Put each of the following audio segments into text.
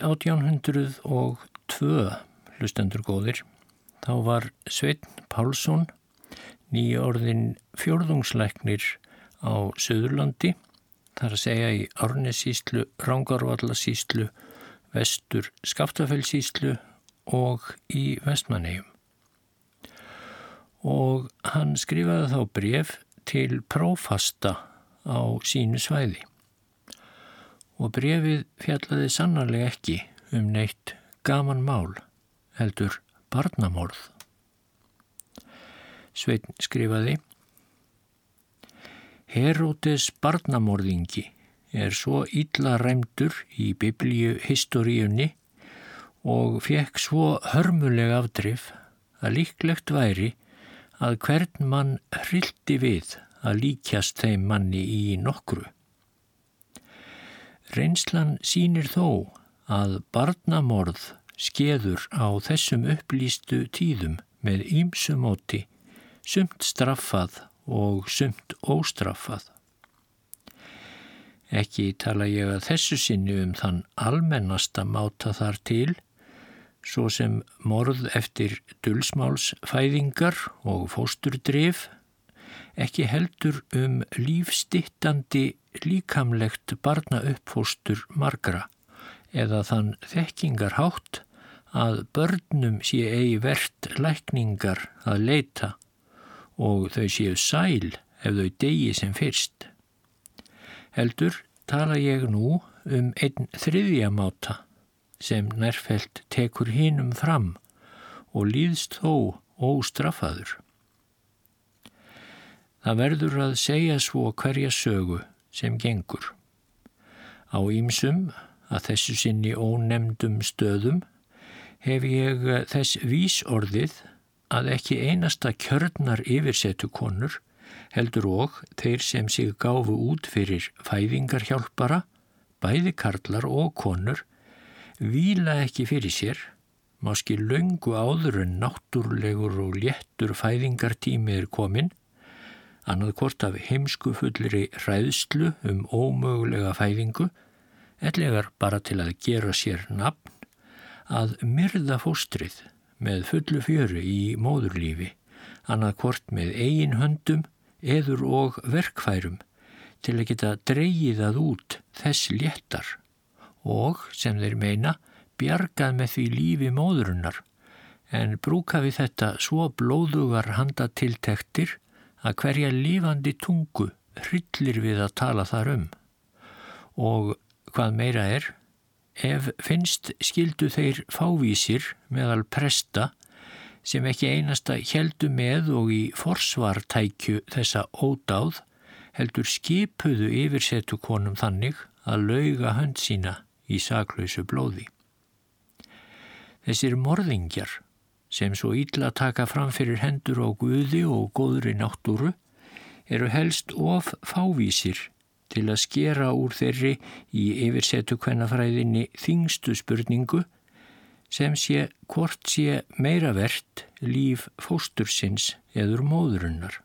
Árið 1802, hlustendur góðir, þá var Sveitn Pálsson nýjórðin fjörðungsleiknir á Suðurlandi, þar að segja í Árnesíslu, Rángarvallasíslu, Vestur Skaftafellsíslu og í Vestmannegjum. Og hann skrifaði þá bref til prófasta á sínu svæði og brefið fjallaði sannarlega ekki um neitt gaman mál, heldur barnamorð. Sveitn skrifaði Herótes barnamorðingi er svo illa ræmdur í biblíu historiunni og fekk svo hörmuleg afdrif að líklegt væri að hvern mann hrildi við að líkjast þeim manni í nokkru. Reynslan sínir þó að barnamorð skeður á þessum upplýstu tíðum með ímsumóti, sumt straffað og sumt óstraffað. Ekki tala ég að þessu sinni um þann almennasta máta þar til, svo sem morð eftir dulsmálsfæðingar og fósturdrif, ekki heldur um lífstittandi líkamlegt barna uppfóstur margra eða þann þekkingarhátt að börnum sé eigi verðt lækningar að leita og þau séu sæl ef þau degi sem fyrst. Heldur tala ég nú um einn þriðjamáta sem nærfelt tekur hinnum fram og líðst þó óstraffaður. Það verður að segja svo hverja sögu sem gengur. Á ímsum, að þessu sinni ónemdum stöðum, hef ég þess vísorðið að ekki einasta kjörnar yfirsetu konur heldur og þeir sem sig gáfu út fyrir fæðingarhjálpara, bæði karlar og konur, vila ekki fyrir sér, máski laungu áður en náttúrlegur og léttur fæðingartími er kominn, annað hvort af heimsku fullri ræðslu um ómögulega fæðingu, ellegar bara til að gera sér nafn, að myrða fóstrið með fullu fjöru í móðurlífi, annað hvort með eigin höndum, eður og verkfærum til að geta dreyið að út þess léttar og, sem þeir meina, bjargað með því lífi móðurunnar en brúka við þetta svo blóðugar handatiltektir að hverja lífandi tungu hryllir við að tala þar um. Og hvað meira er, ef finnst skildu þeir fávísir meðal presta sem ekki einasta heldu með og í forsvartækju þessa ódáð heldur skipuðu yfirsetu konum þannig að lauga hönd sína í saklausu blóði. Þessir morðingjar sem svo ítla taka fram fyrir hendur á guði og góðri náttúru eru helst of fávísir til að skera úr þeirri í yfirsetu kvennafræðinni þingstu spurningu sem sé hvort sé meira verðt líf fóstursins eður móðurunnar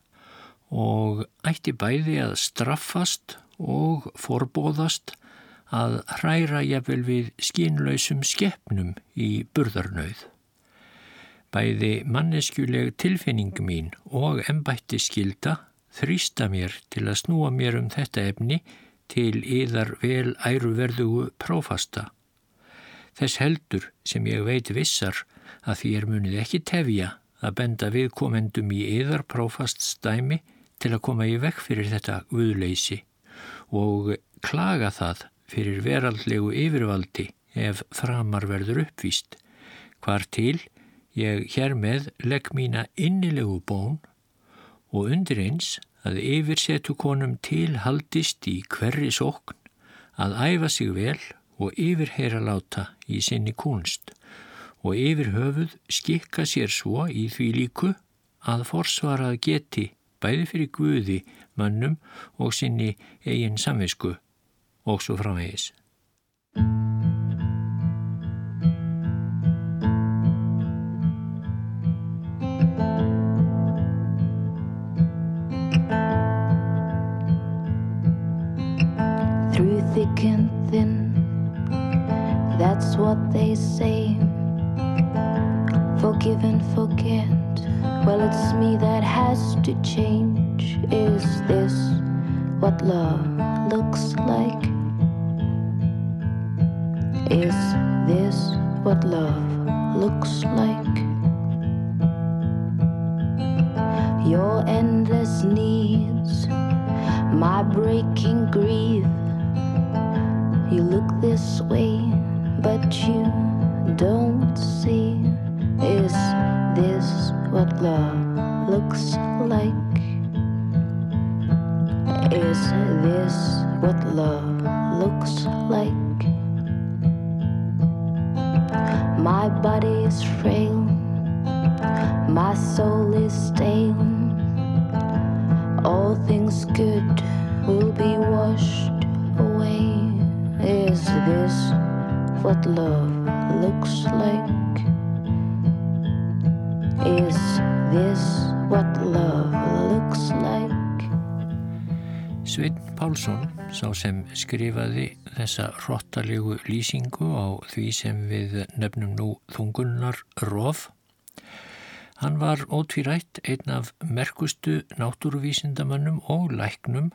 og ætti bæði að straffast og forbóðast að hræra jafnvel við skínlausum skeppnum í burðarnauð. Bæði manneskjuleg tilfinning mín og ennbætti skilda þrýsta mér til að snúa mér um þetta efni til yðar vel æruverðugu prófasta. Þess heldur sem ég veit vissar að því er munið ekki tefja að benda viðkomendum í yðar prófaststæmi til að koma í vekk fyrir þetta guðleysi og klaga það fyrir veraldlegu yfirvaldi ef framar verður uppvíst. Hvar til Ég hér með legg mína innilegu bón og undir eins að yfirsetu konum tilhaldist í hverri sókn að æfa sig vel og yfirheyra láta í sinni kunst og yfir höfuð skikka sér svo í því líku að forsvarað geti bæði fyrir Guði, mannum og sinni eigin samvisku og svo framvegis. Thick and thin, That's what they say. Forgive and forget. Well, it's me that has to change. Is this what love looks like? Is this what love looks like? Your endless needs, my breaking grief. You look this way, but you don't see. Is this what love looks like? Is this what love looks like? My body is frail, my soul is stale. All things good will be washed. Is this what love looks like? Is this what love looks like? Sveinn Pálsson, sá sem skrifaði þessa hróttalegu lýsingu á því sem við nefnum nú þungunnar rof, hann var ótvírætt einn af merkustu náttúruvísindamannum og læknum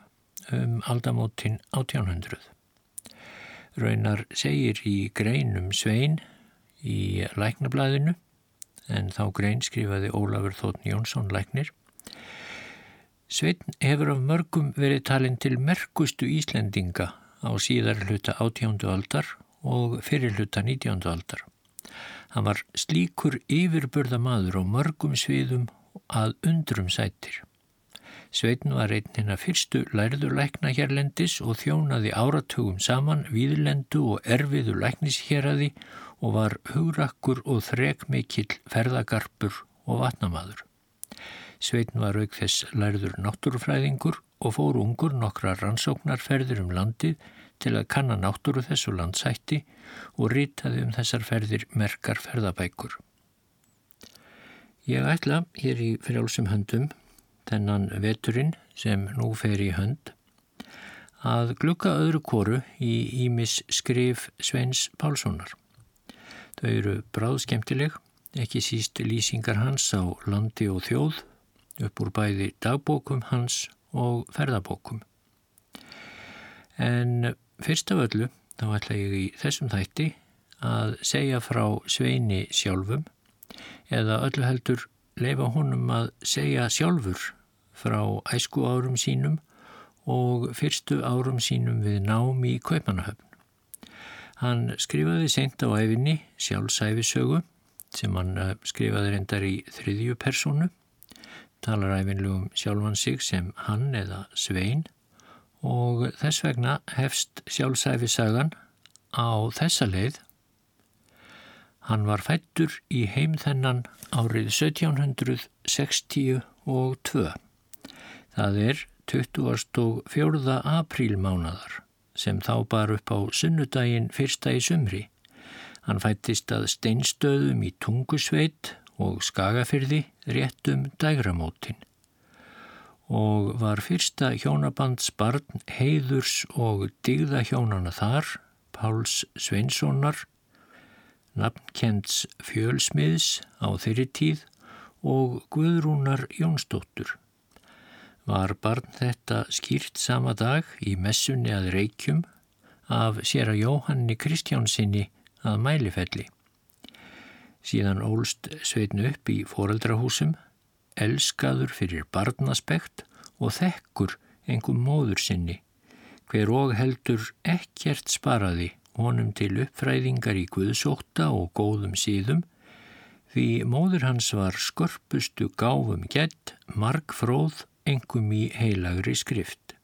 um aldamótin 1800. Raunar segir í greinum Svein í læknablaðinu en þá grein skrifaði Ólafur Þóttn Jónsson læknir. Sveitn hefur af mörgum verið talinn til merkustu Íslendinga á síðar hluta 18. aldar og fyrir hluta 19. aldar. Hann var slíkur yfirburða maður á mörgum sviðum að undrum sættir. Sveitn var einn hinn að fyrstu lærður lækna hérlendis og þjónaði áratugum saman víðlendu og erfiðu læknisheraði og var hugrakkur og þrekmikill ferðagarpur og vatnamaður. Sveitn var auk þess lærður náttúrufræðingur og fór ungur nokkra rannsóknarferðir um landið til að kanna náttúru þessu landsætti og rýtaði um þessar ferðir merkar ferðabækur. Ég ætla hér í frjálsum höndum, þennan veturinn sem nú fer í hönd, að glukka öðru koru í Ímis skrif Sveins Pálssonar. Þau eru bráðskemtileg, ekki síst lýsingar hans á landi og þjóð, upp úr bæði dagbókum hans og ferðabókum. En fyrst af öllu þá ætla ég í þessum þætti að segja frá Sveini sjálfum eða öllu heldur leifa honum að segja sjálfur frá æsku árum sínum og fyrstu árum sínum við námi í Kaupanahöfn. Hann skrifaði seint á æfinni sjálfsæfisögu sem hann eh, skrifaði reyndar í þriðju personu, talar æfinlegum sjálfan sig sem hann eða svein og þess vegna hefst sjálfsæfisagan á þessa leið. Hann var fættur í heimþennan árið 1762. Það er 24. aprílmánadar sem þá bar upp á sunnudaginn fyrsta í sumri. Hann fættist að steinstöðum í Tungusveit og Skagafyrði réttum dægramótin og var fyrsta hjónabandsbarn heiðurs og digða hjónana þar, Páls Sveinssonar, nafnkends fjölsmiðs á þeirri tíð og Guðrúnar Jónsdóttur var barn þetta skýrt sama dag í messunni að reykjum af sér að Jóhanni Kristjánsinni að mælifelli. Síðan ólst sveitnu upp í foreldrahúsum, elskaður fyrir barnaspekt og þekkur engum móður sinni, hver og heldur ekkert sparaði honum til uppfræðingar í guðsóta og góðum síðum, því móður hans var skörpustu gáfum gett, margfróð engum í heilagri skrift.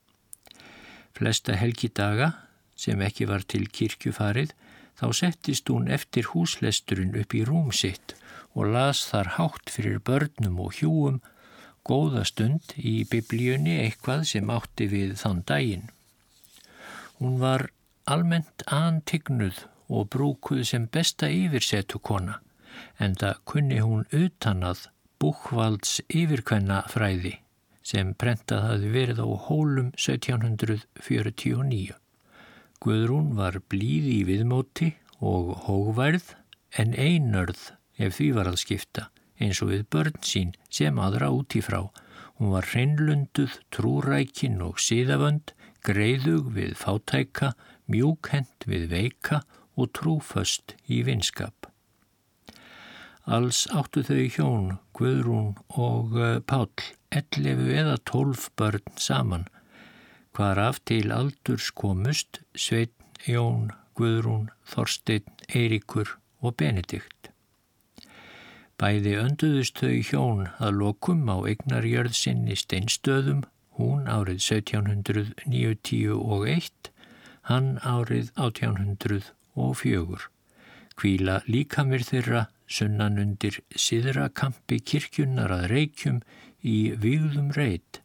Flesta helgidaga, sem ekki var til kirkjufarið, þá settist hún eftir húslesturinn upp í rúm sitt og las þar hátt fyrir börnum og hjúum góða stund í biblíunni eitthvað sem átti við þann daginn. Hún var almennt antignuð og brúkuð sem besta yfirsetu kona, en það kunni hún utanað búkvalds yfirkvenna fræði sem prentað hafi verið á hólum 1749. Guðrún var blíði í viðmóti og hóværð en einörð ef því var að skipta eins og við börn sín sem aðra út í frá. Hún var hreinlunduð, trúrækin og síðavönd, greiðug við fátæka, mjúkhend við veika og trúföst í vinskap. Alls áttu þau hjón, Guðrún og eh, Páll, ellefu eða tólf börn saman, hvar af til aldurs komust Sveitn, Jón, Guðrún, Þorstein, Eiríkur og Benedikt. Bæði önduðust þau hjón að lokum á eignarjörð sinni steinstöðum, hún árið 1791, hann árið 1804. Kvíla líkamir þeirra sunnan undir siðrakampi kirkjunnar að reykjum í výðum reit,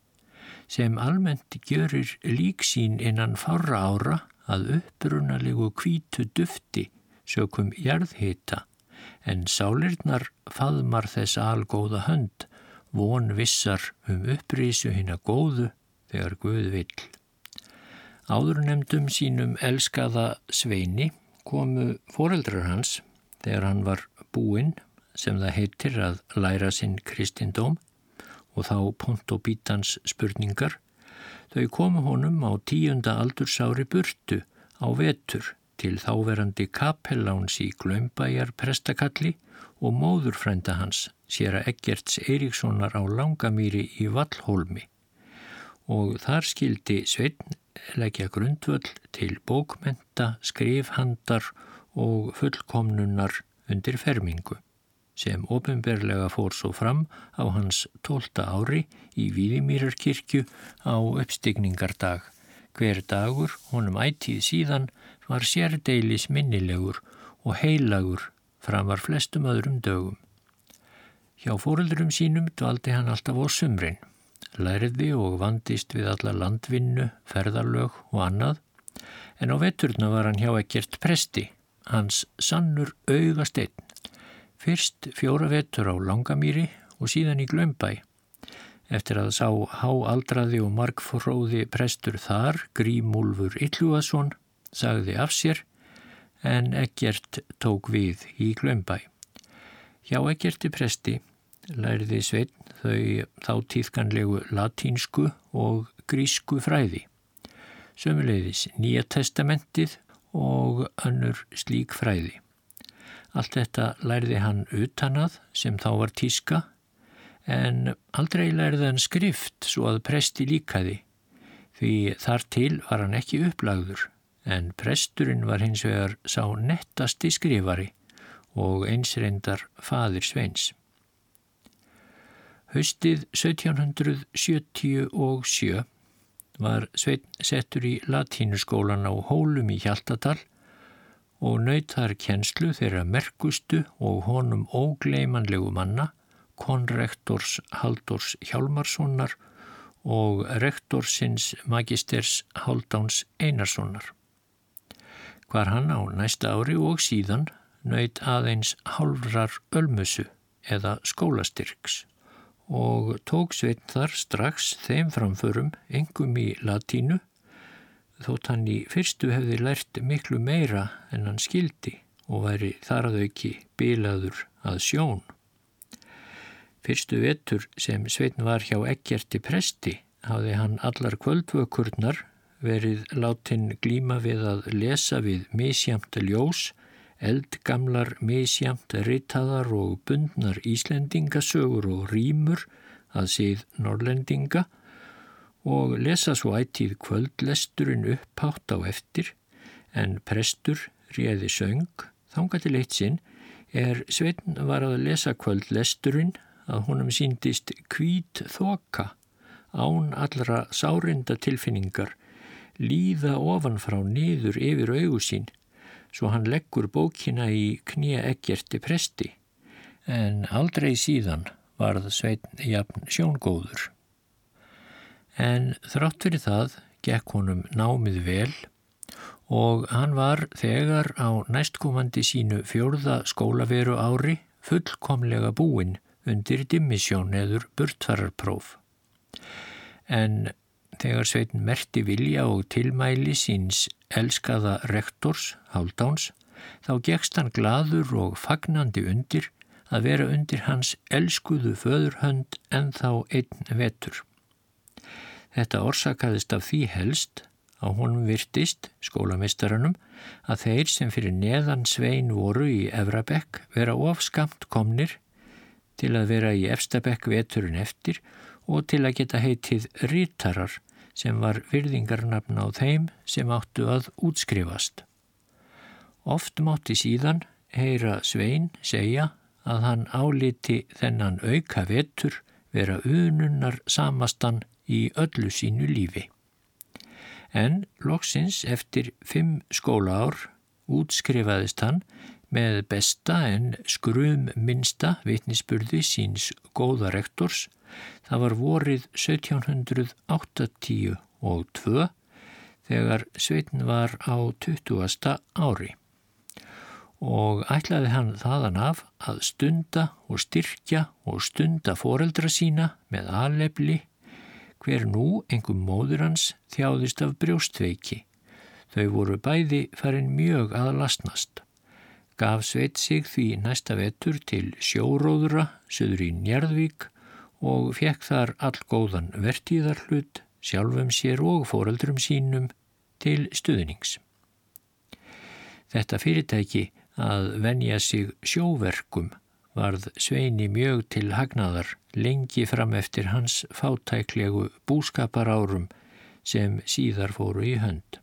sem almennt gjörir líksín innan fára ára að upprunalegu kvítu dufti sökum jarðhita en sálirnar faðmar þess algóða hönd, von vissar um upprísu hinn að góðu þegar Guð vill. Áður nefndum sínum elskaða sveini komu foreldrar hans þegar hann var búinn sem það heitir að læra sinn kristindóm og þá pont og bítans spurningar. Þau komu honum á tíunda aldursári burtu á vetur til þáverandi kapelláns í Glömbæjar prestakalli og móðurfrænda hans, sér að Eggerts Eiríkssonar á Langamýri í Vallholmi. Og þar skildi Sveitn leggja grundvöld til bókmenta, skrifhandar og fullkomnunar undir fermingu sem ofinberlega fór svo fram á hans tólta ári í Víðimýrarkirkju á uppstigningardag. Hver dagur, honum ætið síðan, var sérdeilis minnilegur og heilagur framar flestum öðrum dögum. Hjá fóröldurum sínum dvaldi hann alltaf á sumrin, læriði og vandist við alla landvinnu, ferðarlög og annað, en á veturna var hann hjá ekkert presti, hans sannur augast einn. Fyrst fjóra vetur á Langamýri og síðan í Glömbæ. Eftir að sá háaldraði og margfróði prestur þar, Grímúlfur Ylluason, sagði af sér en ekkert tók við í Glömbæ. Hjá ekkerti presti læriði Sveinn þau þá tíðkanlegu latínsku og grísku fræði. Sömuleiðis Nýja testamentið og önnur slík fræði. Allt þetta læriði hann utanað sem þá var tíska en aldrei læriði hann skrift svo að presti líkaði því þar til var hann ekki upplagður en presturinn var hins vegar sá nettasti skrifari og einsreindar fadir Sveins. Haustið 1777 var Svein settur í latínuskólan á Hólum í Hjaltadal og nautar kjenslu þeirra merkustu og honum ógleimanlegu manna, konrektors Haldors Hjálmarssonar og rektorsins magisters Haldáns Einarssonar. Hvar hann á næsta ári og síðan nöyt aðeins halvrar ölmusu eða skólastyrks og tók sveit þar strax þeim framförum engum í latínu þótt hann í fyrstu hefði lært miklu meira en hann skildi og væri þar að auki bilaður að sjón. Fyrstu vetur sem sveitin var hjá ekkerti presti hafði hann allar kvöldvökurnar verið látin glíma við að lesa við misjamt ljós, eldgamlar misjamt ritaðar og bundnar Íslendingasögur og rýmur að síð norrlendinga og lesa svo ættíð kvöldlesturinn upphátt á eftir en prestur réði söng þánga til eitt sinn er Sveitn var að lesa kvöldlesturinn að honum síndist kvít þoka án allra sárinda tilfinningar líða ofanfrá niður yfir augu sín svo hann leggur bókina í knýja ekkerti presti en aldrei síðan varð sveitn jafn sjóngóður. En þrátt fyrir það gekk honum námið vel og hann var þegar á næstkomandi sínu fjórða skólaveru ári fullkomlega búinn undir dimmisjón eður burtfararpróf. En þegar sveitin merti vilja og tilmæli síns elskaða rektors, Haldáns, þá gegst hann gladur og fagnandi undir að vera undir hans elskuðu föðurhönd en þá einn vetur. Þetta orsakaðist af því helst að honum virtist, skólameistaranum, að þeir sem fyrir neðan svein voru í Evrabekk vera ofskamt komnir til að vera í Efstabekk veturinn eftir og til að geta heitið rítarar sem var virðingarnafn á þeim sem áttu að útskrifast. Oft mátti síðan heyra Svein segja að hann áliti þennan auka vetur vera ununnar samastan í öllu sínu lífi. En loksins eftir fimm skólaár útskrifaðist hann með besta en skrum minsta vitnisspurði síns góða rektors. Það var vorið 1780 og 2 þegar Sveitin var á 20. ári og ætlaði hann þaðan af að stunda og styrkja og stunda foreldra sína með aðlefli hver nú engum móður hans þjáðist af brjóstveiki. Þau voru bæði farin mjög að lasnast. Gaf sveit sig því næsta vetur til sjóróðura, söður í Njarðvík og fekk þar allgóðan vertíðarhlut, sjálfum sér og foreldrum sínum til stuðnings. Þetta fyrirtæki að venja sig sjóverkum varð Sveini mjög til hagnaðar lengi fram eftir hans fátæklegu búskaparárum sem síðar fóru í hönd.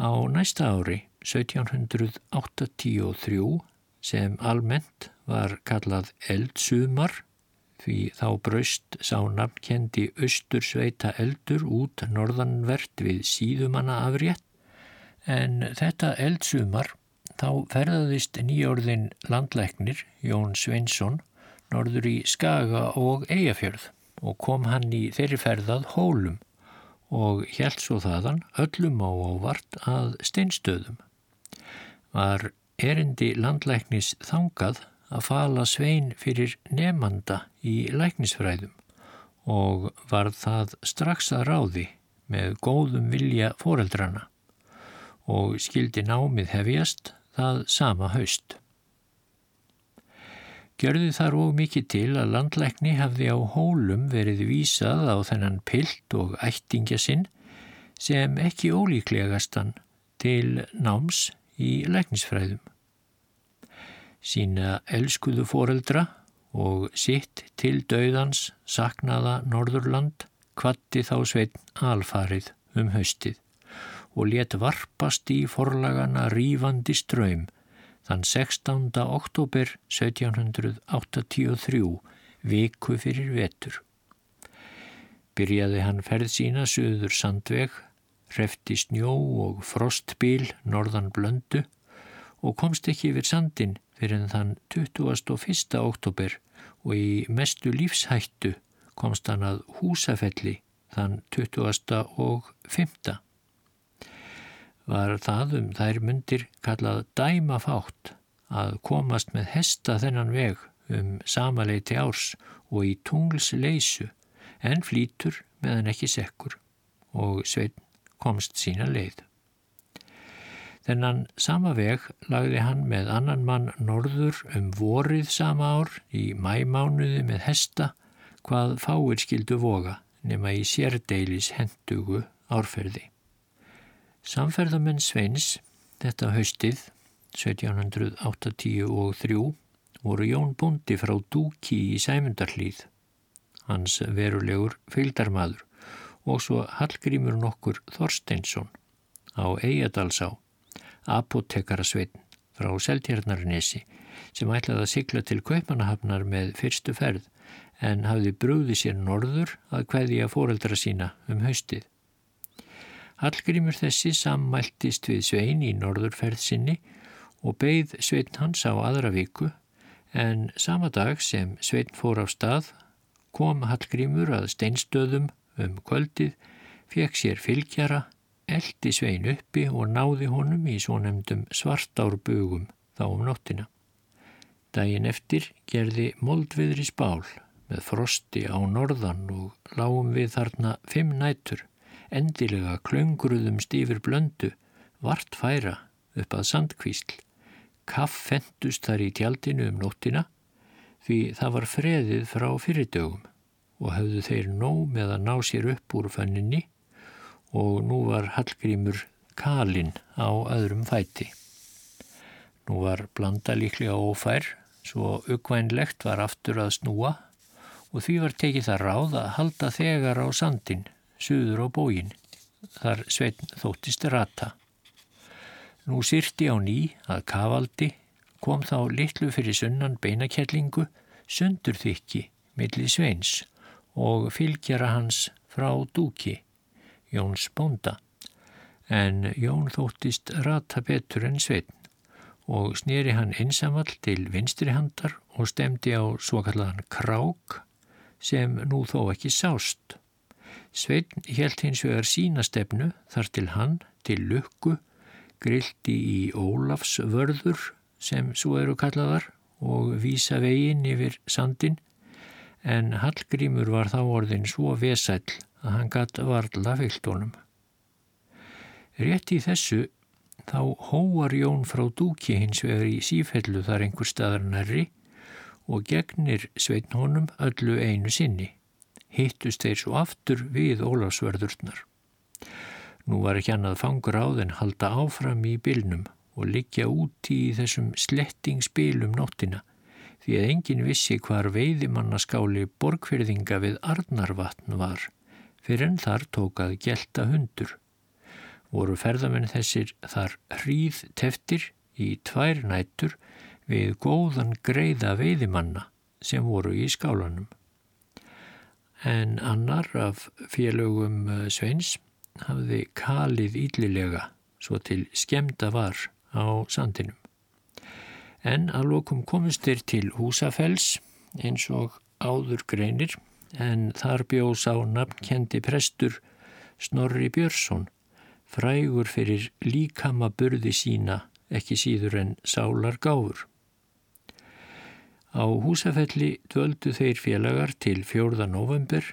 Á næsta ári, 1783, sem almennt var kallað eldsumar, því þá braust sá nafnkendi austur sveita eldur út norðanvert við síðumanna afrétt, En þetta eldsumar þá ferðaðist nýjórðin landlæknir Jón Sveinsson norður í Skaga og Eyjafjörð og kom hann í þeirri ferðað hólum og held svo þaðan öllum á ávart að steinstöðum. Var erindi landlæknis þangað að fala svein fyrir nefnanda í læknisfræðum og var það strax að ráði með góðum vilja foreldrana og skildi námið hefjast það sama haust. Gjörði þar og mikið til að landlækni hafði á hólum verið vísað á þennan pilt og ættingja sinn sem ekki ólíklegastan til náms í læknisfræðum. Sína elskuðu foreldra og sitt til döðans saknaða Norðurland kvatti þá sveitn alfarið um haustið og let varpast í forlagana rífandi ströym þann 16. oktober 1783 viku fyrir vetur. Byrjaði hann ferð sína söður sandveg, hrefti snjó og frostbíl norðan blöndu og komst ekki yfir sandin fyrir þann 21. oktober og í mestu lífshættu komst hann að húsafelli þann 20. og 5 var það um þær myndir kallað dæmafátt að komast með hesta þennan veg um samaleiti árs og í tungls leysu en flýtur meðan ekki sekkur og Sveitn komst sína leið. Þennan sama veg lagði hann með annan mann norður um vorið sama ár í mæmánuði með hesta hvað fáir skildu voga nema í sérdeilis hendugu árferði. Samferðamenn Sveins þetta haustið 1783 voru Jón Bundi frá Dúki í Sæmundarhlýð, hans verulegur feildarmadur og svo Hallgrímur nokkur Þorsteinsson á Eyjadalsá, apotekarasveitn frá Seltjarnarnesi sem ætlaði að sigla til Kaupanahafnar með fyrstu ferð en hafði brúði sér norður að hvaðja fóreldra sína um haustið. Hallgrímur þessi sammæltist við Svein í norðurferð sinni og beigð Svein hans á aðra viku en sama dag sem Svein fór á stað kom Hallgrímur að steinstöðum um kvöldið, fekk sér fylgjara, eldi Svein uppi og náði honum í svo nefndum svartárbugum þá um nóttina. Dægin eftir gerði moldviðri spál með frosti á norðan og lágum við þarna fimm nætur endilega klöngruðum stífur blöndu, vart færa upp að sandkvísl. Kaff fendust þar í tjaldinu um nóttina því það var freðið frá fyrirdögum og höfðu þeir nóg með að ná sér upp úr fönninni og nú var Hallgrímur kalinn á öðrum fæti. Nú var blanda líklega ófær, svo uggvænlegt var aftur að snúa og því var tekið það ráð að halda þegar á sandin, suður á bógin, þar sveitn þóttist rata. Nú sýrti á ný að kavaldi kom þá litlu fyrir sunnan beinakellingu sundur þykki milli sveins og fylgjara hans frá dúki, Jóns bónda. En Jón þóttist rata betur en sveitn og snýri hann einsamall til vinstri handar og stemdi á svokallaðan krák sem nú þó ekki sást. Sveitn helt hins vegar sína stefnu þar til hann, til lukku, grildi í Ólafsvörður sem svo eru kallaðar og vísa veginn yfir sandin en Hallgrímur var þá orðin svo vesæl að hann gatt varla fylgdónum. Rétt í þessu þá hóar Jón frá dúki hins vegar í sífellu þar einhver staðar nærri og gegnir sveitn honum öllu einu sinni. Hittust þeir svo aftur við Ólafsverðurnar. Nú var ekki annað fangur á þenn halda áfram í bylnum og liggja úti í þessum slettingspilum nóttina því að engin vissi hvar veiðimannaskáli borgfyrðinga við Arnarvatn var fyrir en þar tókað gelta hundur. Voru ferðamenn þessir þar hríð teftir í tvær nætur við góðan greiða veiðimanna sem voru í skálanum. En annar af félögum eh, Sveins hafði kalið yllilega svo til skemda var á sandinum. En að lokum komist þeir til húsafells eins og áður greinir en þar bjós á nafnkendi prestur Snorri Björnsson frægur fyrir líkama burði sína ekki síður en sálar gáfur. Á húsafelli dvöldu þeir félagar til 4. november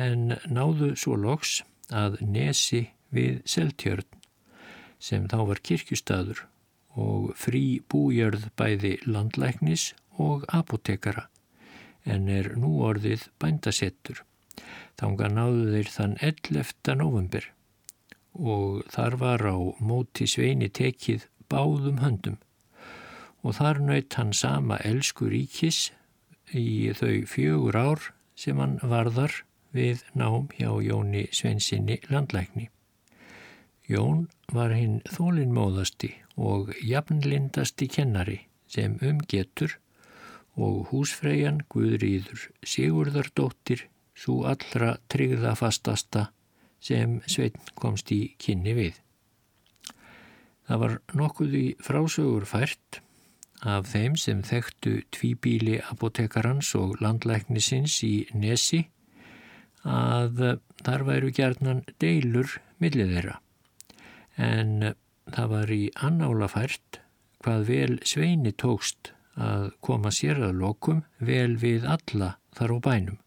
en náðu svo loks að nesi við Seltjörn sem þá var kirkjustadur og frí bújörð bæði landlæknis og apotekara en er nú orðið bændasettur. Þánga náðu þeir þann 11. november og þar var á móti sveini tekið báðum höndum og þar naut hann sama elsku ríkis í þau fjögur ár sem hann varðar við nám hjá Jóni Svensinni landlækni. Jón var hinn þólinnmóðasti og jafnlindasti kennari sem umgetur og húsfreyjan Guðrýður Sigurðardóttir svo allra tryggðafastasta sem Sveitn komst í kynni við. Það var nokkuð í frásögur fært af þeim sem þekktu tvíbíli apotekarans og landlæknisins í Nesi að þar væru gerðnan deilur millið þeirra. En það var í annála fært hvað vel sveini tókst að koma sér að lokum vel við alla þar á bænum.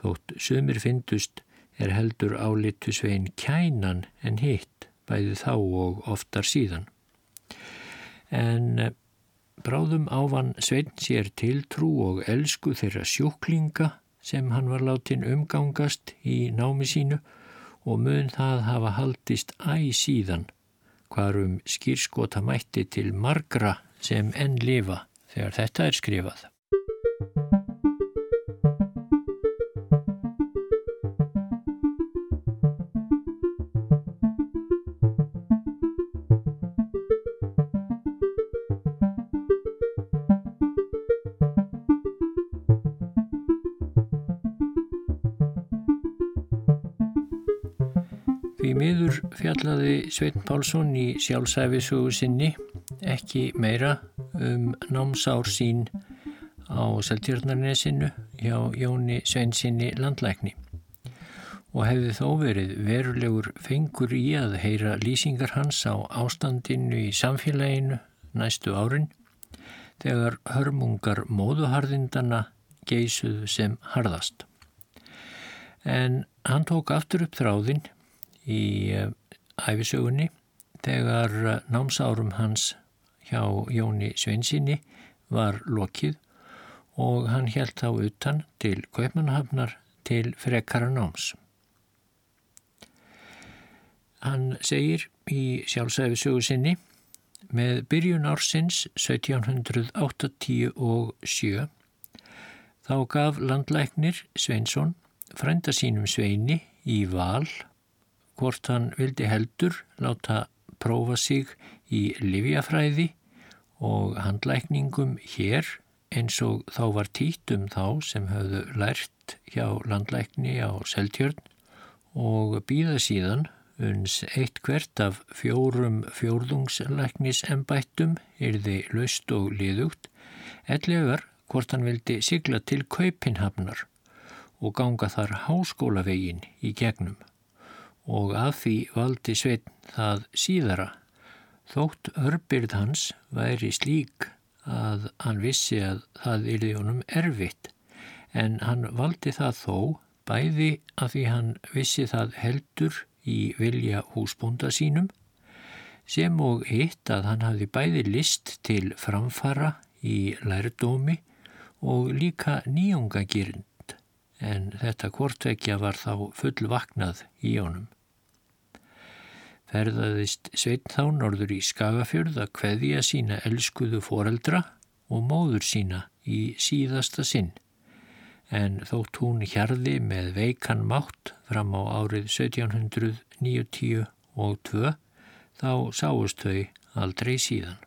Þótt sömur fyndust er heldur álitu svein kænan en hitt bæði þá og oftar síðan. En Bráðum ávan Svein sér tiltrú og elsku þeirra sjúklinga sem hann var látin umgangast í námi sínu og mun það hafa haldist æg síðan hvarum skýrskota mætti til margra sem enn lifa þegar þetta er skrifað. Fjallaði Sveitn Pálsson í sjálfsæfisugu sinni ekki meira um námsár sín á Seltjörnarnesinu hjá Jóni Sveinsinni landlækni og hefði þó verið verulegur fengur í að heyra lýsingar hans á ástandinu í samfélaginu næstu árin þegar hörmungar móðuharðindana geisuðu sem harðast. En hann tók aftur upp þráðinn í æfisögunni þegar námsárum hans hjá Jóni Sveinsinni var lokið og hann held þá utan til Kaupmannhafnar til frekara náms. Hann segir í sjálfsæfi sögu sinni með byrjun ársins 1787 þá gaf landlæknir Sveinsson frænda sínum Sveini í val hvort hann vildi heldur láta prófa sig í livjafræði og handlækningum hér eins og þá var títum þá sem höfðu lært hjá landlækni á Seltjörn og býða síðan uns eitt hvert af fjórum fjórðungslæknisembættum yrði löst og liðugt, ellegar hvort hann vildi sigla til Kaupinhafnar og ganga þar háskólavegin í gegnum og að því valdi sveitn það síðara. Þótt örbyrð hans væri slík að hann vissi að það yrði honum erfitt en hann valdi það þó bæði að því hann vissi það heldur í vilja húsbúnda sínum sem og eitt að hann hafði bæði list til framfara í lærdómi og líka nýjungagirind en þetta hvortvekja var þá full vaknað í honum ferðaðist Sveitn þá norður í Skagafjörð að kveðja sína elskuðu foreldra og móður sína í síðasta sinn. En þótt hún hjarði með veikan mátt fram á árið 1790 og 2 þá sáust þau aldrei síðan.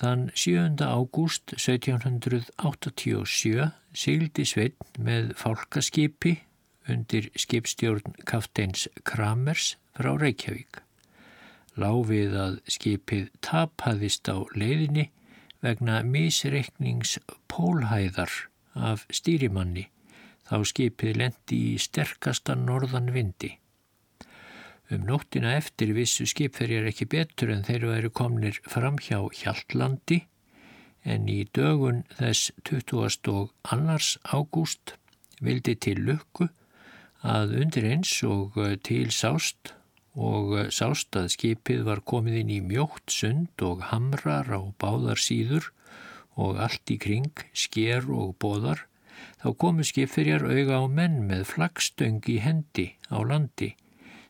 Þann 7. ágúst 1787 sigildi Sveitn með fálkaskipi undir skipstjórn kafteins Kramers frá Reykjavík. Láfið að skipið tapaðist á leiðinni vegna misreiknings pólhæðar af stýrimanni þá skipið lendi í sterkasta norðan vindi. Um nóttina eftir vissu skipferjar ekki betur en þeir væri komnir fram hjá Hjaltlandi en í dögun þess 20. og annars ágúst vildi til lukku að undir eins og eh, til sást og eh, sást að skipið var komið inn í mjótt sund og hamrar á báðar síður og allt í kring, sker og bóðar, þá komu skipfyrjar auga á menn með flagstöng í hendi á landi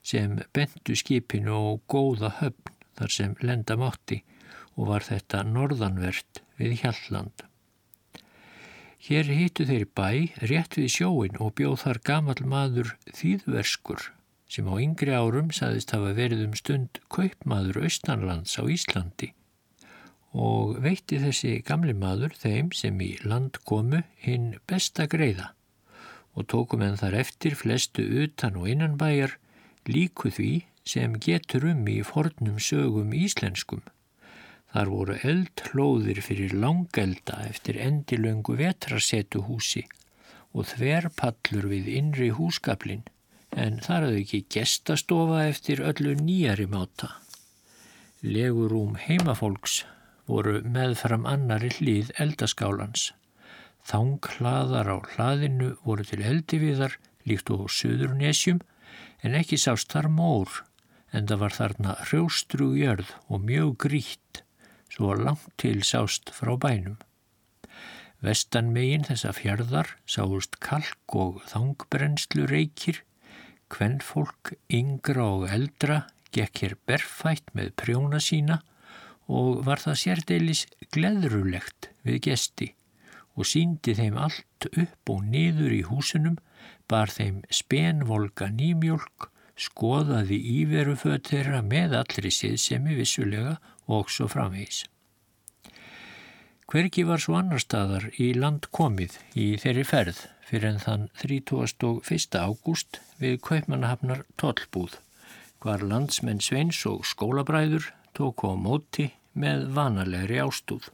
sem bentu skipinu og góða höfn þar sem lenda mátti og var þetta norðanvert við Hjalland. Hér hittu þeir bæ rétt við sjóin og bjóð þar gamal maður þýðverskur sem á yngri árum saðist hafa verið um stund kaupmaður austanlands á Íslandi og veitti þessi gamli maður þeim sem í land komu hinn besta greiða og tókum en þar eftir flestu utan og innanbæjar líku því sem getur um í fornum sögum íslenskum Þar voru eldhlóðir fyrir langelda eftir endilöngu vetrasetuhúsi og þverpallur við innri húskaplin en þar hafði ekki gestastofa eftir öllu nýjari máta. Legurúm heimafólks voru meðfram annari hlýð eldaskálans. Þanghlaðar á hlaðinu voru til eldiviðar líkt og söðurnesjum en ekki sást þar mór en það var þarna hrjóstrugjörð og mjög grítt svo langt til sást frá bænum. Vestan megin þessa fjörðar sáust kalk og þangbrenslu reykir, hvenn fólk yngra og eldra gekk hér berfætt með prjóna sína og var það sérdeilis gleðrulegt við gesti og síndi þeim allt upp og niður í húsunum, bar þeim spenvolga nýmjólk, skoðaði íveruföð þeirra með allri siðsemi vissulega og svo framvegis. Hverki var svo annar staðar í land komið í þeirri ferð fyrir en þann 31. ágúst við Kaupmannahafnar tollbúð, hvar landsmenn Sveins og skólabræður tóku á móti með vanalegri ástúð.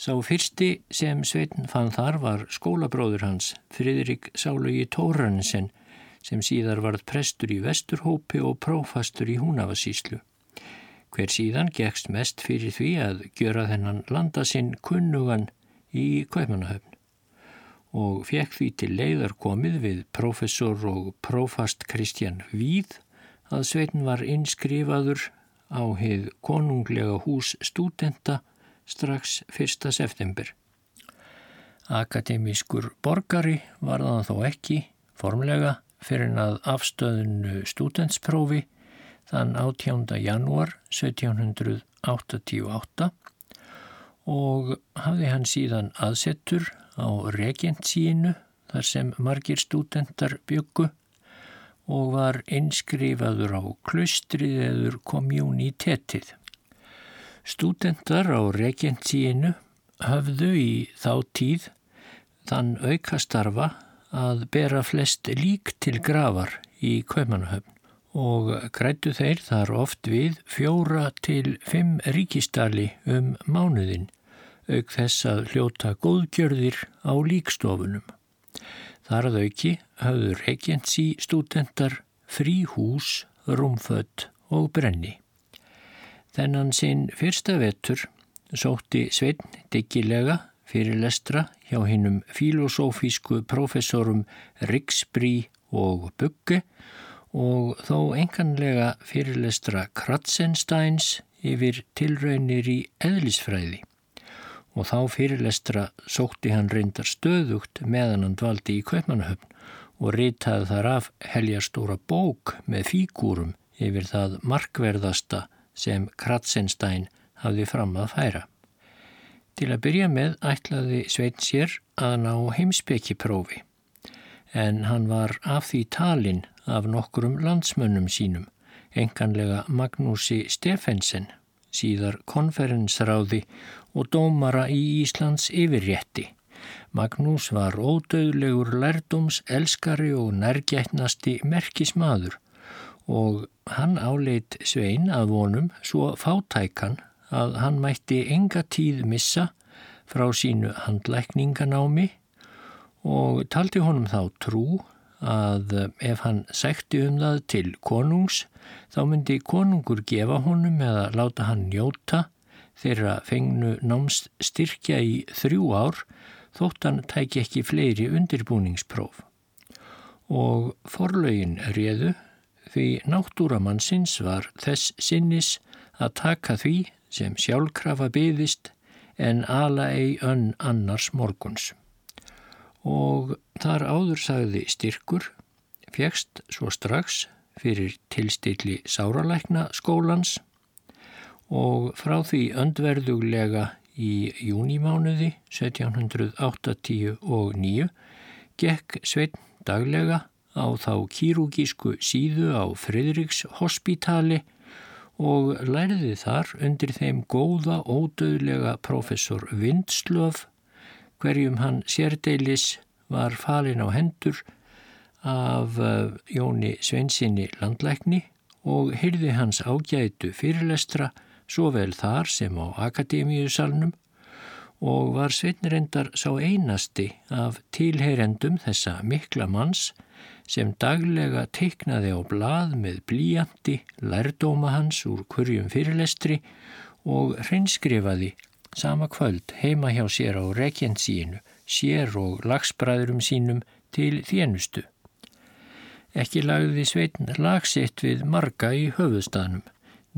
Sá fyrsti sem Sveitn fann þar var skólabróður hans, Fridrik Sálugi Tóransen, sem síðar varð prestur í Vesturhópi og prófastur í Húnavasíslu. Hver síðan gegst mest fyrir því að gjöra þennan landa sinn kunnugan í Kaupanahöfn og fekk því til leiðar komið við professor og profast Kristján Víð að Sveitin var innskrifaður á heið konunglega hús stúdenta strax 1. september. Akademískur borgari var það þó ekki formlega fyrir að afstöðinu stúdentsprófi þann 18. janúar 1788 og hafði hann síðan aðsettur á regentsíinu þar sem margir stúdentar byggu og var innskrifaður á klustrið eður komjúnitetið. Stúdentar á regentsíinu höfðu í þá tíð þann aukastarfa að bera flest lík til gravar í Kaupanahöfn og grætu þeir þar oft við fjóra til fimm ríkistali um mánuðin auk þess að hljóta góðgjörðir á líkstofunum. Þar að auki hafður regensi stúdendar frí hús, rúmfött og brenni. Þennan sinn fyrsta vetur sótti Sveinn diggilega fyrir lestra hjá hinnum filosófísku professorum Riksbrí og Bugge og þó enganlega fyrirlestra Kratzensteins yfir tilraunir í eðlisfræði og þá fyrirlestra sótti hann reyndar stöðugt meðan hann dvaldi í Kaupmannahöfn og ritaði þar af heljarstóra bók með fígúrum yfir það markverðasta sem Kratzenstein hafði fram að færa. Til að byrja með ætlaði Svein sér að ná heimsbyggiprófi en hann var af því talinn af nokkurum landsmönnum sínum, enganlega Magnúsi Stefensen, síðar konferensráði og dómara í Íslands yfirrétti. Magnús var ódöðlegur lærdums, elskari og nærgætnasti merkismadur og hann áleit Svein að vonum svo fátækan að hann mætti enga tíð missa frá sínu handlækninganámi og taldi honum þá trú að ef hann sækti um það til konungs þá myndi konungur gefa honum eða láta hann njóta þeirra fengnu námst styrkja í þrjú ár þóttan tæki ekki fleiri undirbúningspróf. Og forlaugin réðu því náttúramannsins var þess sinnis að taka því sem sjálfkrafa byðist en ala ei önn annars morguns. Og þar áður sagði styrkur, fjekst svo strax fyrir tilstilli sáralækna skólans og frá því öndverðuglega í júnimánuði 1789 gekk Sveinn daglega á þá kýrúgísku síðu á Fridriks hospitali og lærði þar undir þeim góða ódöðlega professor Vindslöf hverjum hann sérdeilis var falin á hendur af eh, Jóni Sveinsinni landlækni og hyrði hans ágætu fyrirlestra svo vel þar sem á Akademíusalnum og var Sveitnirendar sá einasti af tilheyrendum þessa mikla manns sem daglega teiknaði á blað með blíjandi, lærdóma hans úr kurjum fyrirlestri og hreinskrifaði sama kvöld heima hjá sér á regjensíinu, sér og lagsbræðurum sínum til þjenustu. Ekki lagði Sveitn lagsitt við marga í höfuðstanum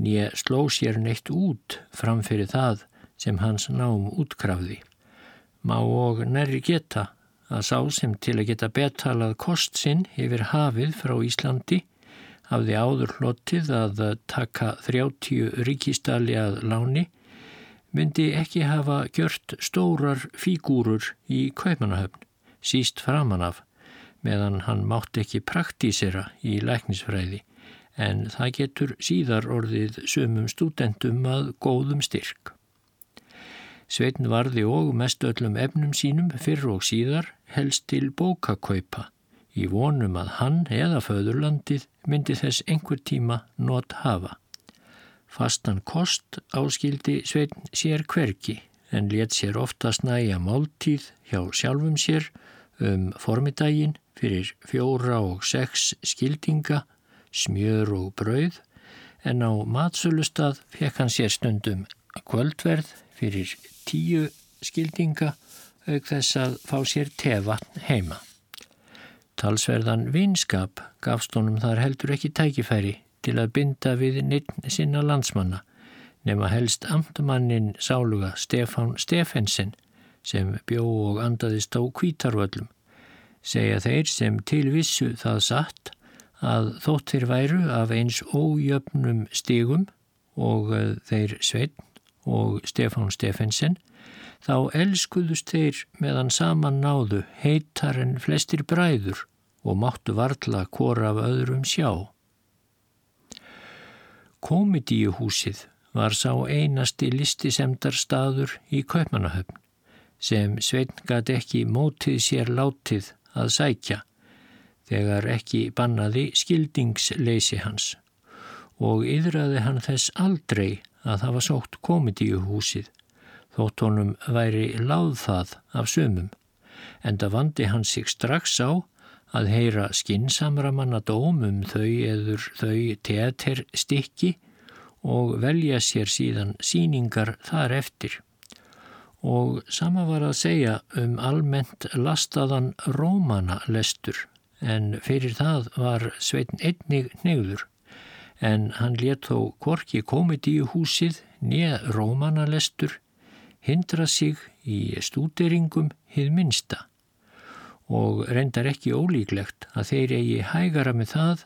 nýja sló sér neitt út framfyrir það sem hans nám útkrafði. Má og nærri geta að sá sem til að geta betalað kost sinn yfir hafið frá Íslandi hafði áður hlotið að taka 30 ríkistali að láni myndi ekki hafa gjört stórar fígúrur í Kaupanahöfn, síst framan af, meðan hann mátt ekki praktísera í læknisfræði en það getur síðar orðið sumum stúdentum að góðum styrk. Sveitn varði og mest öllum efnum sínum fyrr og síðar helst til bókakaupa í vonum að hann eða föðurlandið myndi þess einhver tíma not hafa. Fastan kost áskildi Sveitn sér hverki en let sér ofta snæja máltíð hjá sjálfum sér um formidaginn fyrir fjóra og sex skildinga smjör og brauð en á matsölustad fekk hann sér stundum kvöldverð fyrir tíu skildinga auk þess að fá sér tevatn heima. Talsverðan vinskap gafst honum þar heldur ekki tækifæri til að binda við ninn sinna landsmanna nema helst amtmannin sáluga Stefán Stefensen sem bjó og andaðist á kvítarvöllum. Segja þeir sem tilvissu það satt að þóttir væru af eins ójöfnum stígum og eh, þeir Sveinn og Stefán Stefensen þá elskuðust þeir meðan saman náðu heitar en flestir bræður og máttu varla hvora af öðrum sjá. Komedíuhúsið var sá einasti listisemdar staður í Kaupmannahöfn sem Svein gæti ekki mótið sér látið að sækja þegar ekki bannaði skildingsleysi hans og yðraði hann þess aldrei að var sótt komedíuhúsið þótt honum væri láð það af sömum en það vandi hann sig strax á að heyra skinsamra manna dóm um þau eður þau teaterstikki og velja sér síðan síningar þar eftir. Og sama var að segja um almennt lastaðan rómana lestur en fyrir það var sveitin einnig neyður en hann let þó korki komedíu húsið nýja rómana lestur hindra sig í stúderingum hið minsta og reyndar ekki ólíklegt að þeir eigi hægara með það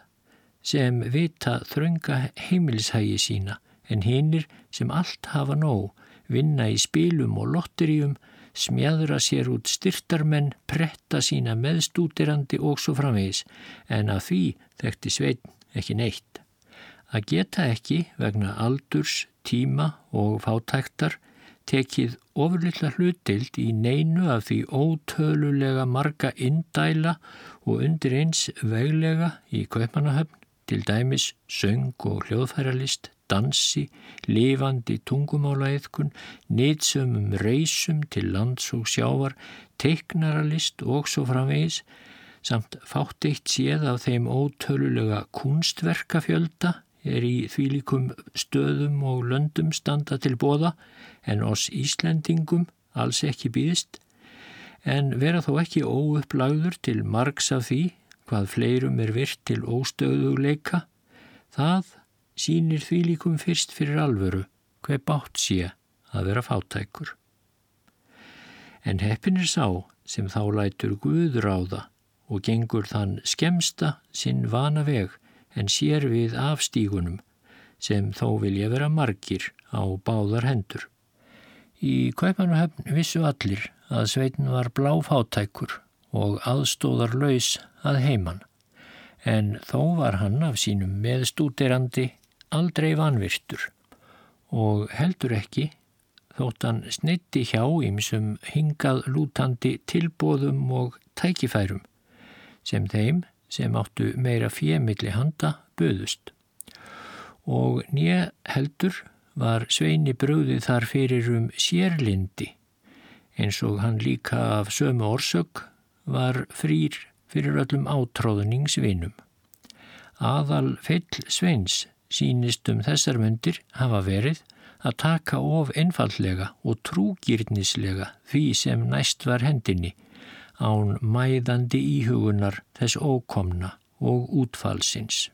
sem vita þrönga heimilshægi sína en hinnir sem allt hafa nóg, vinna í spilum og lotteríum, smjadra sér út styrtarmenn, pretta sína meðstútirandi og svo framvegis, en að því þekkti sveitn ekki neitt. Að geta ekki vegna aldurs, tíma og fátæktar tekið ofurlilla hlutild í neinu af því ótölulega marga indæla og undir eins veglega í Kaupanahöfn til dæmis söng og hljóðfæralist, dansi, lifandi tungumálaeðkun, nýtsumum reysum til lands og sjávar, teiknaralist og svo framvegis, samt fátt eitt séð af þeim ótölulega kunstverkafjölda er í þvílikum stöðum og löndum standa til bóða en oss Íslendingum alls ekki býðist, en vera þó ekki óupplagður til margs af því hvað fleirum er virt til óstöðuleika, það sínir því líkum fyrst fyrir alvöru hver bátt sé að vera fátækur. En heppin er sá sem þá lætur það og gengur þann skemsta sinn vana veg en sér við afstígunum sem þó vilja vera margir á báðar hendur. Í Kaupanuhöfn vissu allir að sveitin var bláfátækur og aðstóðar laus að heiman, en þó var hann af sínum meðstúterandi aldrei vanvirtur og heldur ekki þótt hann sneitti hjá ímsum hingað lútandi tilbóðum og tækifærum sem þeim sem áttu meira fjemilli handa böðust. Og nýja heldur var Sveini bröðið þar fyrir um sérlindi eins og hann líka af sömu orsök var frýr fyrir öllum átróðningsvinum. Aðal feill Sveins sínist um þessar myndir hafa verið að taka of einfallega og trúgirnislega því sem næst var hendinni án mæðandi íhugunar þess ókomna og útfallsins.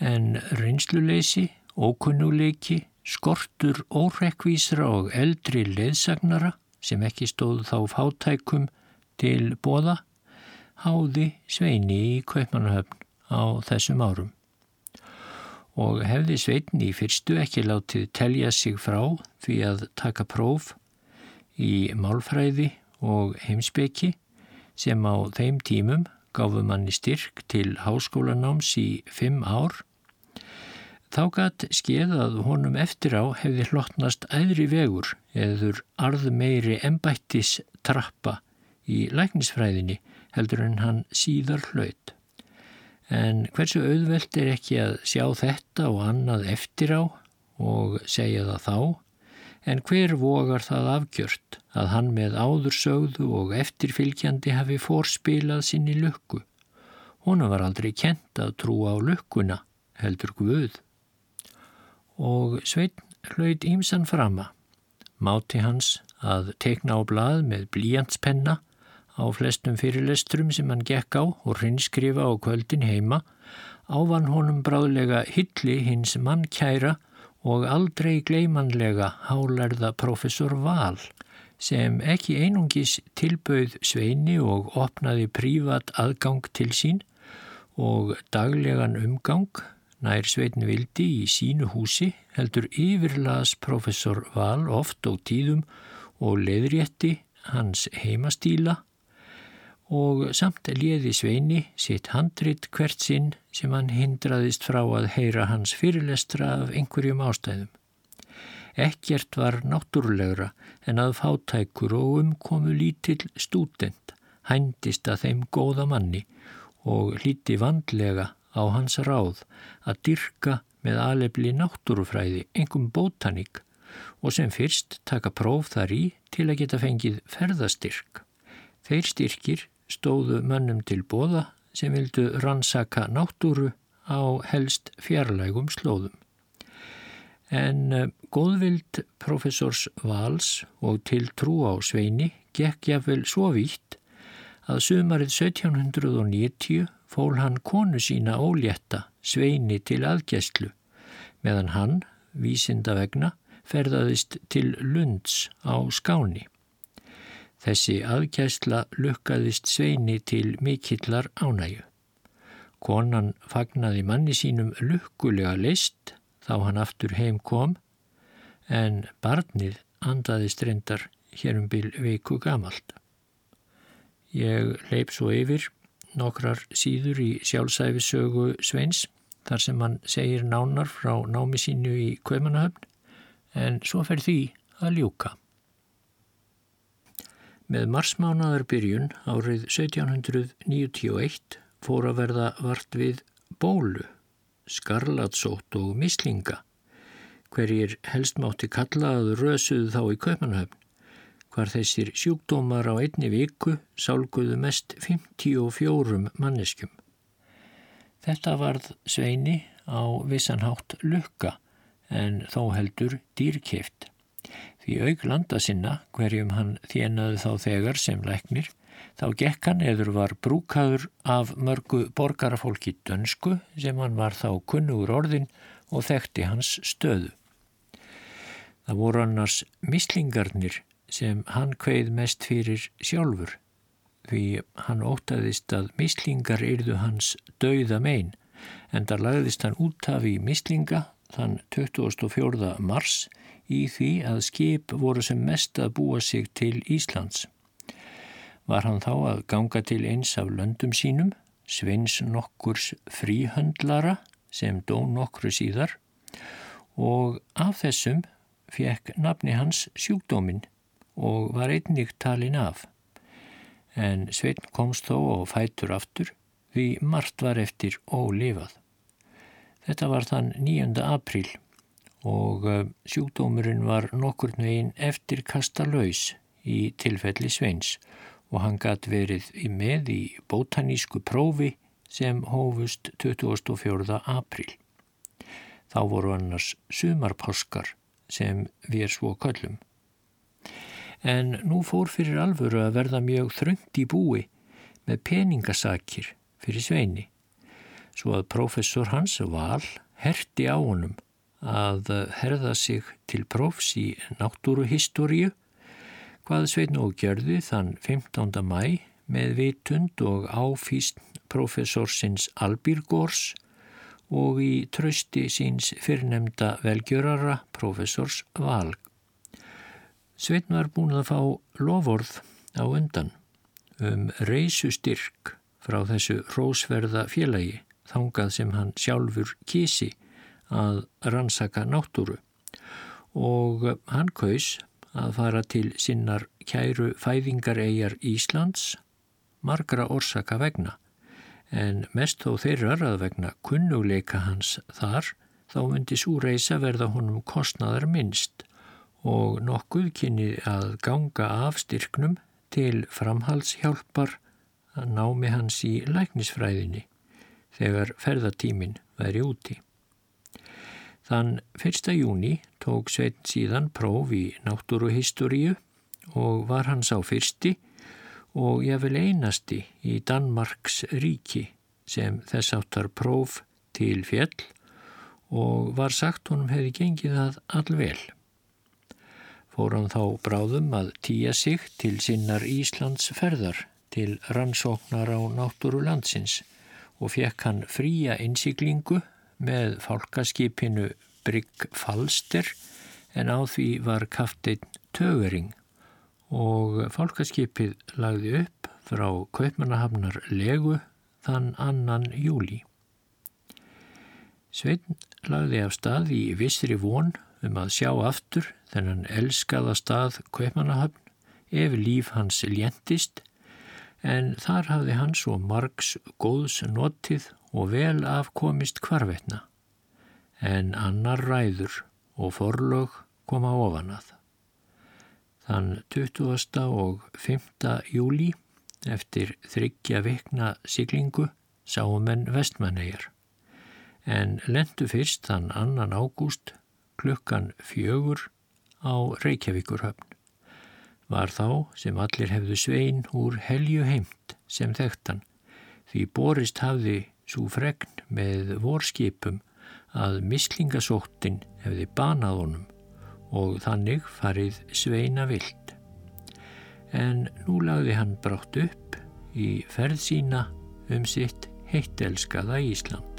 En reynsluleysi, ókunnuleiki, skortur órekvísra og eldri leðsagnara sem ekki stóð þá fátækum til bóða háði Sveini í Kaupmannahöfn á þessum árum. Og hefði Sveini í fyrstu ekki látið telja sig frá því að taka próf í málfræði og heimsbeki sem á þeim tímum gáfu manni styrk til háskólanáms í fimm ár Þá gætt skeið að honum eftir á hefði hlottnast æðri vegur eður arð meiri embættis trappa í læknisfræðinni heldur en hann síðar hlaut. En hversu auðvelt er ekki að sjá þetta og annað eftir á og segja það þá, en hver vogar það afgjört að hann með áðursögðu og eftirfylgjandi hafi fórspilað sinni lukku. Hona var aldrei kent að trúa á lukkuna, heldur Guð. Og Sveitn hlaut ímsan frama. Máti hans að tekna á blað með blíjantspenna á flestum fyrirlestrum sem hann gekk á og hrinskrifa á kvöldin heima Ávan honum bráðlega hilli hins mannkæra og aldrei gleimanlega hálærða professor Val sem ekki einungis tilbauð sveini og opnaði prívat aðgang til sín og daglegan umgang nær sveitin vildi í sínu húsi heldur yfirlas professor Val oft og tíðum og leðrétti hans heimastíla og samt liði Sveini sitt handrit hvert sinn sem hann hindraðist frá að heyra hans fyrirlestra af einhverjum ástæðum. Ekkert var náttúrulegra en að fátækur og umkomu lítill stúdent hændist að þeim góða manni og hlíti vandlega á hans ráð að dyrka með alefli náttúrufræði, engum bótaník og sem fyrst taka próf þar í til að geta fengið ferðastyrk. Þeir styrkir stóðu mönnum til bóða sem vildu rannsaka náttúru á helst fjarlægum slóðum. En uh, góðvild professors Vals og til trú á Sveini gekk jáfnvel svo vítt að sumarið 1790 fól hann konu sína ólétta Sveini til aðgæslu meðan hann, vísinda vegna, ferðaðist til Lunds á Skáni. Þessi aðkæsla lukkaðist sveini til mikillar ánægu. Konan fagnaði manni sínum lukkulega list þá hann aftur heim kom en barnið andaðist reyndar hér um byl veiku gamalt. Ég leip svo yfir nokkrar síður í sjálfsæfisögu Sveins þar sem hann segir nánar frá námi sínu í Kaumanahöfn en svo fer því að ljúka. Með marsmánaðar byrjun árið 1791 fór að verða vart við bólu, skarlatsótt og mislinga. Hverjir helst mátti kalla að rösuðu þá í Kaupanhöfn, hvar þessir sjúkdómar á einni viku sálguðu mest 54 manneskjum. Þetta varð sveini á vissanhátt lukka en þó heldur dýrkeft. Því auk landa sinna, hverjum hann þjenaði þá þegar sem læknir, þá gekk hann eður var brúkaður af mörgu borgarafólki dönsku sem hann var þá kunnugur orðin og þekkti hans stöðu. Það voru annars mislingarnir sem hann kveið mest fyrir sjálfur, því hann ótaðist að mislingar yrðu hans dauða megin, en þar lagðist hann út af í mislinga þann 24. mars í því að skip voru sem mest að búa sig til Íslands. Var hann þá að ganga til eins af löndum sínum, Sveins nokkurs fríhöndlara sem dó nokkru síðar og af þessum fekk nafni hans sjúkdóminn og var einnig talin af. En Svein komst þó og fætur aftur því margt var eftir ólifað. Þetta var þann 9. apríl og eh, sjúkdómurinn var nokkur neginn eftir kasta laus í tilfelli Sveins og hann gætt verið í með í bótanísku prófi sem hófust 24. apríl. Þá voru annars sumarpáskar sem við er svo köllum. En nú fór fyrir alvöru að verða mjög þröngt í búi með peningasakir fyrir Sveini, svo að professor hans Val herti á honum að herða sig til prófs í náttúruhistoríu hvað Sveitn og gerði þann 15. mæ með vitund og áfísn profesorsins Albírgórs og í trösti síns fyrrnemda velgjörara profesors Valg. Sveitn var búin að fá lovorð á undan um reysustyrk frá þessu rósverða félagi þangað sem hann sjálfur kísi að rannsaka náttúru. Og hann kaus að fara til sinnar kæru fæðingareigjar Íslands margra orsaka vegna. En mest þó þeirrar að vegna kunnuleika hans þar þá myndi svo reysa verða honum kostnaðar minnst og nokkuð kynni að ganga af styrknum til framhalshjálpar að námi hans í læknisfræðinni þegar ferðatímin væri úti. Þann 1. júni tók Sveitn síðan próf í náttúruhistoríu og var hans á fyrsti og ég vil einasti í Danmarks ríki sem þess áttar próf til fjell og var sagt honum hefði gengið það allvel. Fór hann þá bráðum að týja sig til sinnar Íslands ferðar til rannsóknar á náttúru landsins og fekk hann fría innsiklingu með fálkaskipinu Brygg Falster en á því var kafteinn Tögering og fálkaskipið lagði upp frá Kaupmannahafnar legu þann annan júli. Sveitn lagði af stað í vissri von um að sjá aftur þennan elskaða stað Kaupmannahafn ef líf hans ljentist en þar hafði hans og margs góðs notið og vel afkomist kvarvetna en annar ræður og forlög koma ofan að. Þann 20. og 5. júli eftir þryggja vikna siglingu sáum enn vestmannegar en lendu fyrst þann annan ágúst klukkan fjögur á Reykjavíkurhöfn. Var þá sem allir hefðu svein úr helju heimt sem þekktan því borist hafði svo fregn með vorskipum að mislingasóttin hefði banað honum og þannig farið sveina vild. En nú lagði hann brátt upp í ferð sína um sitt heittelskaða Ísland.